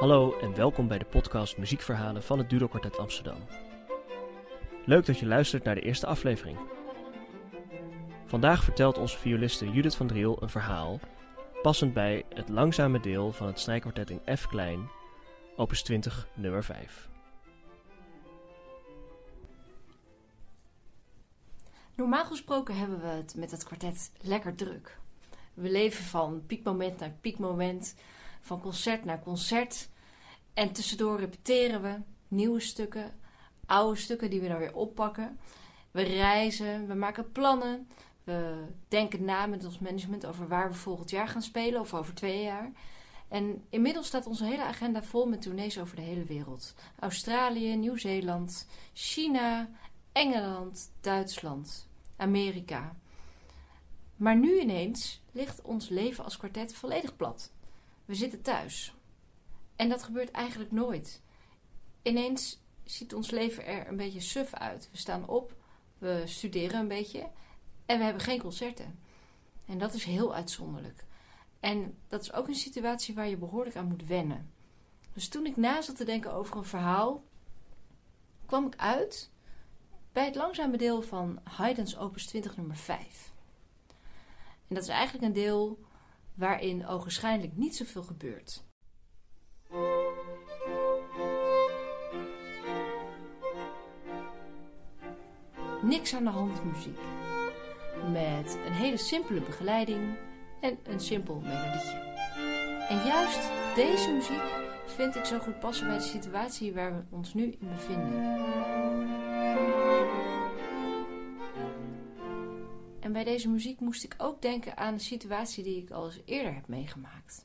Hallo en welkom bij de podcast Muziekverhalen van het Duro Quartet Amsterdam. Leuk dat je luistert naar de eerste aflevering. Vandaag vertelt onze violiste Judith van Driel een verhaal, passend bij het langzame deel van het strijkkwartet in F klein, opus 20, nummer 5. Normaal gesproken hebben we het met het kwartet lekker druk. We leven van piekmoment naar piekmoment, van concert naar concert. En tussendoor repeteren we nieuwe stukken, oude stukken die we dan weer oppakken. We reizen, we maken plannen. We denken na met ons management over waar we volgend jaar gaan spelen of over twee jaar. En inmiddels staat onze hele agenda vol met tournees over de hele wereld: Australië, Nieuw-Zeeland, China, Engeland, Duitsland, Amerika. Maar nu ineens ligt ons leven als kwartet volledig plat. We zitten thuis. En dat gebeurt eigenlijk nooit. Ineens ziet ons leven er een beetje suf uit. We staan op, we studeren een beetje en we hebben geen concerten. En dat is heel uitzonderlijk. En dat is ook een situatie waar je behoorlijk aan moet wennen. Dus toen ik na zat te denken over een verhaal, kwam ik uit bij het langzame deel van Haydn's Opus 20 nummer 5. En dat is eigenlijk een deel waarin ogenschijnlijk niet zoveel gebeurt. Niks aan de hand muziek. Met een hele simpele begeleiding en een simpel melodietje. En juist deze muziek vind ik zo goed passen bij de situatie waar we ons nu in bevinden. En bij deze muziek moest ik ook denken aan een situatie die ik al eens eerder heb meegemaakt.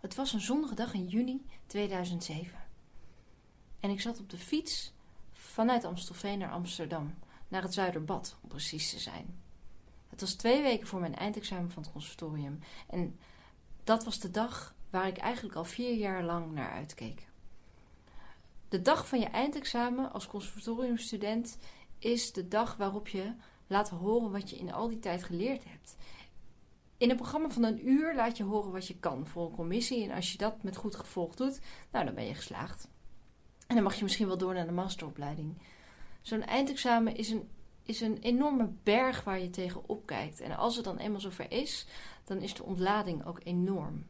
Het was een zonnige dag in juni 2007. En ik zat op de fiets vanuit Amstelveen naar Amsterdam, naar het Zuiderbad om precies te zijn. Het was twee weken voor mijn eindexamen van het conservatorium. En dat was de dag waar ik eigenlijk al vier jaar lang naar uitkeek. De dag van je eindexamen als conservatoriumstudent is de dag waarop je laat horen wat je in al die tijd geleerd hebt. In een programma van een uur laat je horen wat je kan voor een commissie. En als je dat met goed gevolg doet, nou dan ben je geslaagd. En dan mag je misschien wel door naar de masteropleiding. Zo'n eindexamen is een, is een enorme berg waar je tegenop kijkt. En als het dan eenmaal zover is, dan is de ontlading ook enorm.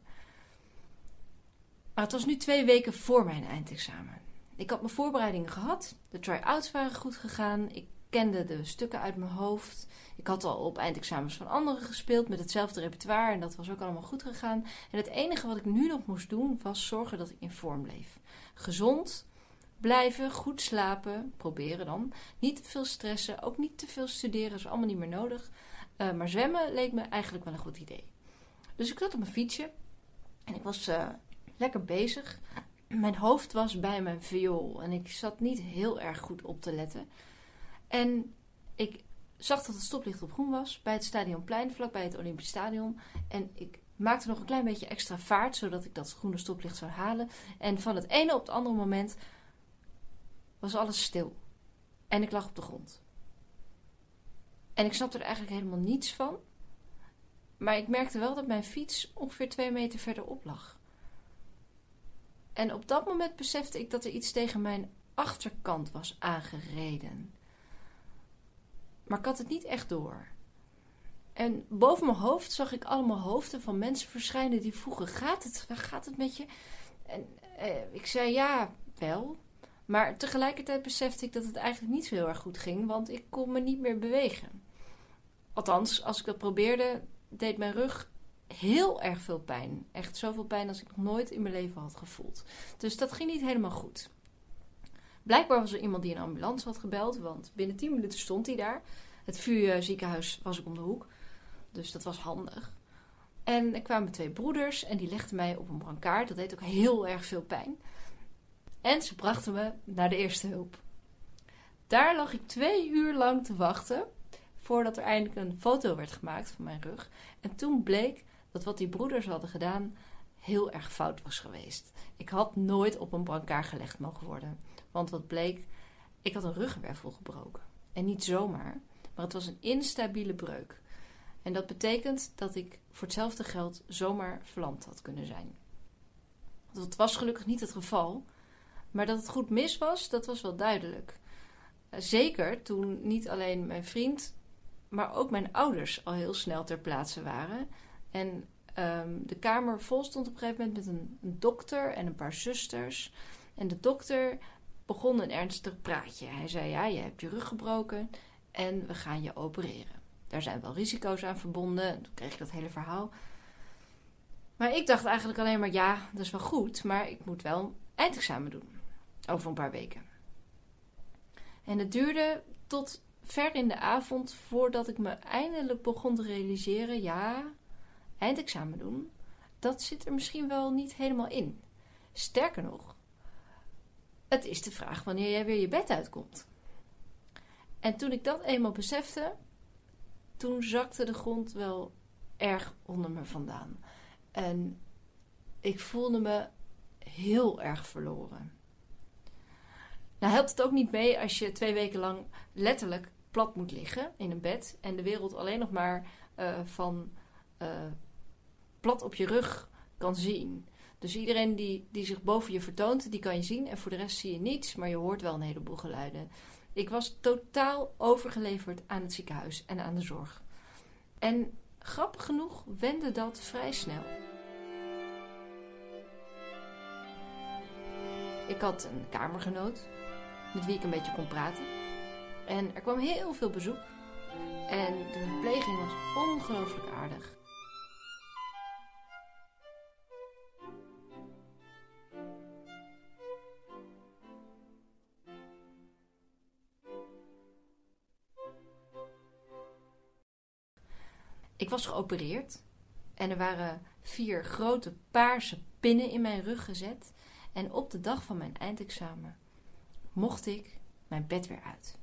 Maar het was nu twee weken voor mijn eindexamen. Ik had mijn voorbereidingen gehad. De try-outs waren goed gegaan. Ik kende de stukken uit mijn hoofd. Ik had al op eindexamens van anderen gespeeld met hetzelfde repertoire en dat was ook allemaal goed gegaan. En het enige wat ik nu nog moest doen was zorgen dat ik in vorm bleef. Gezond blijven, goed slapen, proberen dan. Niet te veel stressen, ook niet te veel studeren, is allemaal niet meer nodig. Uh, maar zwemmen leek me eigenlijk wel een goed idee. Dus ik zat op mijn fietsje en ik was uh, lekker bezig. Mijn hoofd was bij mijn viool en ik zat niet heel erg goed op te letten. En ik zag dat het stoplicht op groen was bij het Stadionplein, vlakbij het Olympisch Stadion. En ik maakte nog een klein beetje extra vaart, zodat ik dat groene stoplicht zou halen. En van het ene op het andere moment was alles stil. En ik lag op de grond. En ik snapte er eigenlijk helemaal niets van. Maar ik merkte wel dat mijn fiets ongeveer twee meter verderop lag. En op dat moment besefte ik dat er iets tegen mijn achterkant was aangereden. Maar ik had het niet echt door. En boven mijn hoofd zag ik allemaal hoofden van mensen verschijnen die vroegen: Gaat het? Gaat het met je? En eh, ik zei ja, wel. Maar tegelijkertijd besefte ik dat het eigenlijk niet zo heel erg goed ging, want ik kon me niet meer bewegen. Althans, als ik dat probeerde, deed mijn rug heel erg veel pijn. Echt zoveel pijn als ik nog nooit in mijn leven had gevoeld. Dus dat ging niet helemaal goed. Blijkbaar was er iemand die een ambulance had gebeld, want binnen 10 minuten stond hij daar. Het vuurziekenhuis was ook om de hoek, dus dat was handig. En er kwamen twee broeders en die legden mij op een brancard. Dat deed ook heel erg veel pijn. En ze brachten me naar de eerste hulp. Daar lag ik twee uur lang te wachten voordat er eindelijk een foto werd gemaakt van mijn rug. En toen bleek dat wat die broeders hadden gedaan heel erg fout was geweest. Ik had nooit op een brancard gelegd mogen worden. Want wat bleek, ik had een ruggenwervel gebroken. En niet zomaar, maar het was een instabiele breuk. En dat betekent dat ik voor hetzelfde geld zomaar verlamd had kunnen zijn. Dat was gelukkig niet het geval. Maar dat het goed mis was, dat was wel duidelijk. Eh, zeker toen niet alleen mijn vriend, maar ook mijn ouders al heel snel ter plaatse waren. En ehm, de kamer vol stond op een gegeven moment met een, een dokter en een paar zusters. En de dokter begon een ernstig praatje. Hij zei: Ja, je hebt je rug gebroken en we gaan je opereren. Daar zijn wel risico's aan verbonden. En toen kreeg ik dat hele verhaal. Maar ik dacht eigenlijk alleen maar: ja, dat is wel goed, maar ik moet wel een eindexamen doen. Over een paar weken. En het duurde tot ver in de avond voordat ik me eindelijk begon te realiseren: ja, eindexamen doen, dat zit er misschien wel niet helemaal in. Sterker nog, het is de vraag wanneer jij weer je bed uitkomt. En toen ik dat eenmaal besefte, toen zakte de grond wel erg onder me vandaan. En ik voelde me heel erg verloren. Nou helpt het ook niet mee als je twee weken lang letterlijk plat moet liggen in een bed en de wereld alleen nog maar uh, van uh, plat op je rug kan zien. Dus iedereen die, die zich boven je vertoont, die kan je zien. En voor de rest zie je niets, maar je hoort wel een heleboel geluiden. Ik was totaal overgeleverd aan het ziekenhuis en aan de zorg. En grappig genoeg wende dat vrij snel. Ik had een kamergenoot met wie ik een beetje kon praten. En er kwam heel veel bezoek. En de verpleging was ongelooflijk aardig. Ik was geopereerd en er waren vier grote paarse pinnen in mijn rug gezet. En op de dag van mijn eindexamen mocht ik mijn bed weer uit.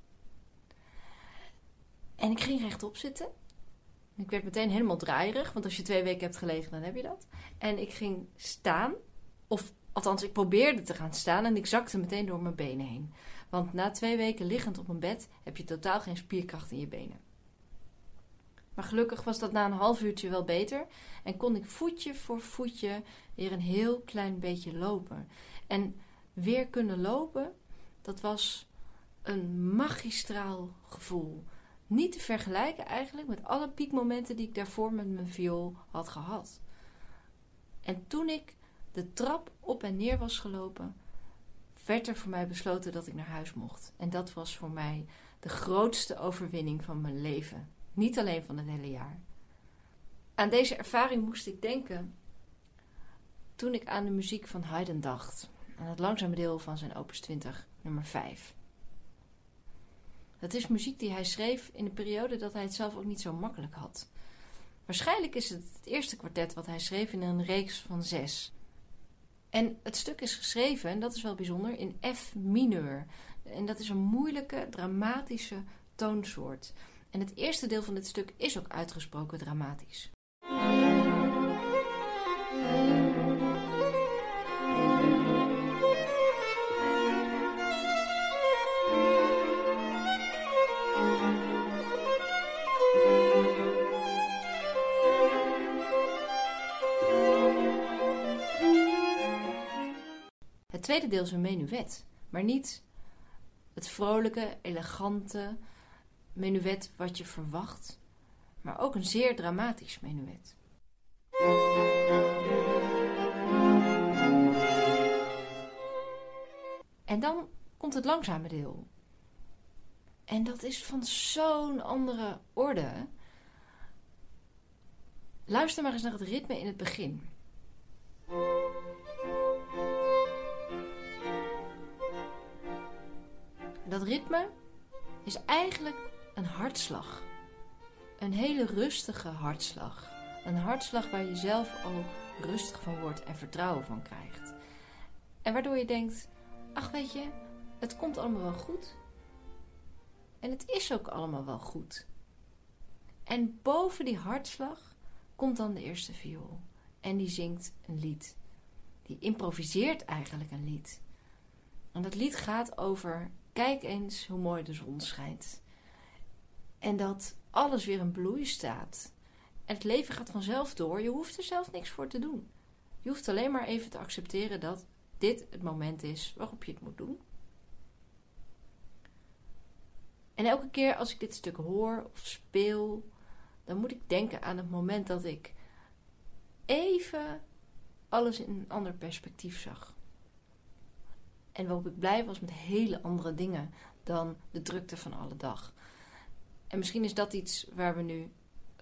En ik ging rechtop zitten. Ik werd meteen helemaal draaierig, want als je twee weken hebt gelegen, dan heb je dat. En ik ging staan, of althans, ik probeerde te gaan staan en ik zakte meteen door mijn benen heen. Want na twee weken liggend op mijn bed heb je totaal geen spierkracht in je benen. Maar gelukkig was dat na een half uurtje wel beter en kon ik voetje voor voetje weer een heel klein beetje lopen. En weer kunnen lopen, dat was een magistraal gevoel. Niet te vergelijken eigenlijk met alle piekmomenten die ik daarvoor met mijn viool had gehad. En toen ik de trap op en neer was gelopen, werd er voor mij besloten dat ik naar huis mocht. En dat was voor mij de grootste overwinning van mijn leven. Niet alleen van het hele jaar. Aan deze ervaring moest ik denken toen ik aan de muziek van Haydn dacht. Aan het langzame deel van zijn opus 20, nummer 5. Dat is muziek die hij schreef in de periode dat hij het zelf ook niet zo makkelijk had. Waarschijnlijk is het het eerste kwartet wat hij schreef in een reeks van zes. En het stuk is geschreven, en dat is wel bijzonder, in F mineur. En dat is een moeilijke, dramatische toonsoort. En het eerste deel van dit stuk is ook uitgesproken dramatisch. Het tweede deel is een menuet, maar niet het vrolijke, elegante menuet wat je verwacht, maar ook een zeer dramatisch menuet. En dan komt het langzame deel. En dat is van zo'n andere orde. Luister maar eens naar het ritme in het begin. Dat ritme is eigenlijk een hartslag. Een hele rustige hartslag. Een hartslag waar je zelf ook rustig van wordt en vertrouwen van krijgt. En waardoor je denkt: ach, weet je, het komt allemaal wel goed. En het is ook allemaal wel goed. En boven die hartslag komt dan de eerste viool. En die zingt een lied. Die improviseert eigenlijk een lied. En dat lied gaat over Kijk eens hoe mooi de zon schijnt. En dat alles weer in bloei staat. En het leven gaat vanzelf door. Je hoeft er zelf niks voor te doen. Je hoeft alleen maar even te accepteren dat dit het moment is waarop je het moet doen. En elke keer als ik dit stuk hoor of speel, dan moet ik denken aan het moment dat ik even alles in een ander perspectief zag. En waarop ik blij was met hele andere dingen dan de drukte van alle dag. En misschien is dat iets waar we nu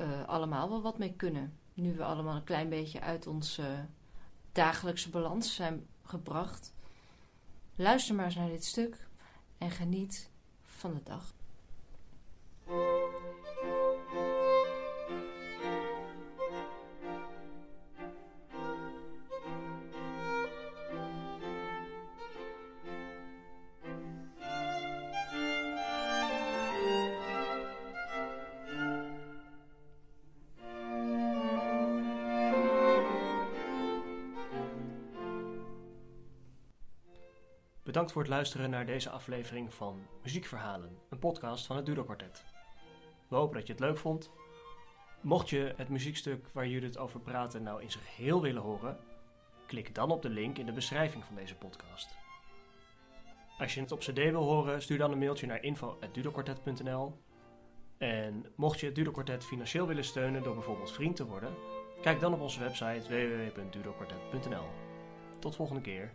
uh, allemaal wel wat mee kunnen. Nu we allemaal een klein beetje uit onze dagelijkse balans zijn gebracht. Luister maar eens naar dit stuk en geniet van de dag. Bedankt voor het luisteren naar deze aflevering van Muziekverhalen, een podcast van het Dudo Quartet. We hopen dat je het leuk vond. Mocht je het muziekstuk waar jullie het over praten nou in zijn geheel willen horen, klik dan op de link in de beschrijving van deze podcast. Als je het op cd wil horen, stuur dan een mailtje naar info.dudokwartet.nl En mocht je het Dudo Quartet financieel willen steunen door bijvoorbeeld vriend te worden, kijk dan op onze website www.dudokwartet.nl. Tot volgende keer.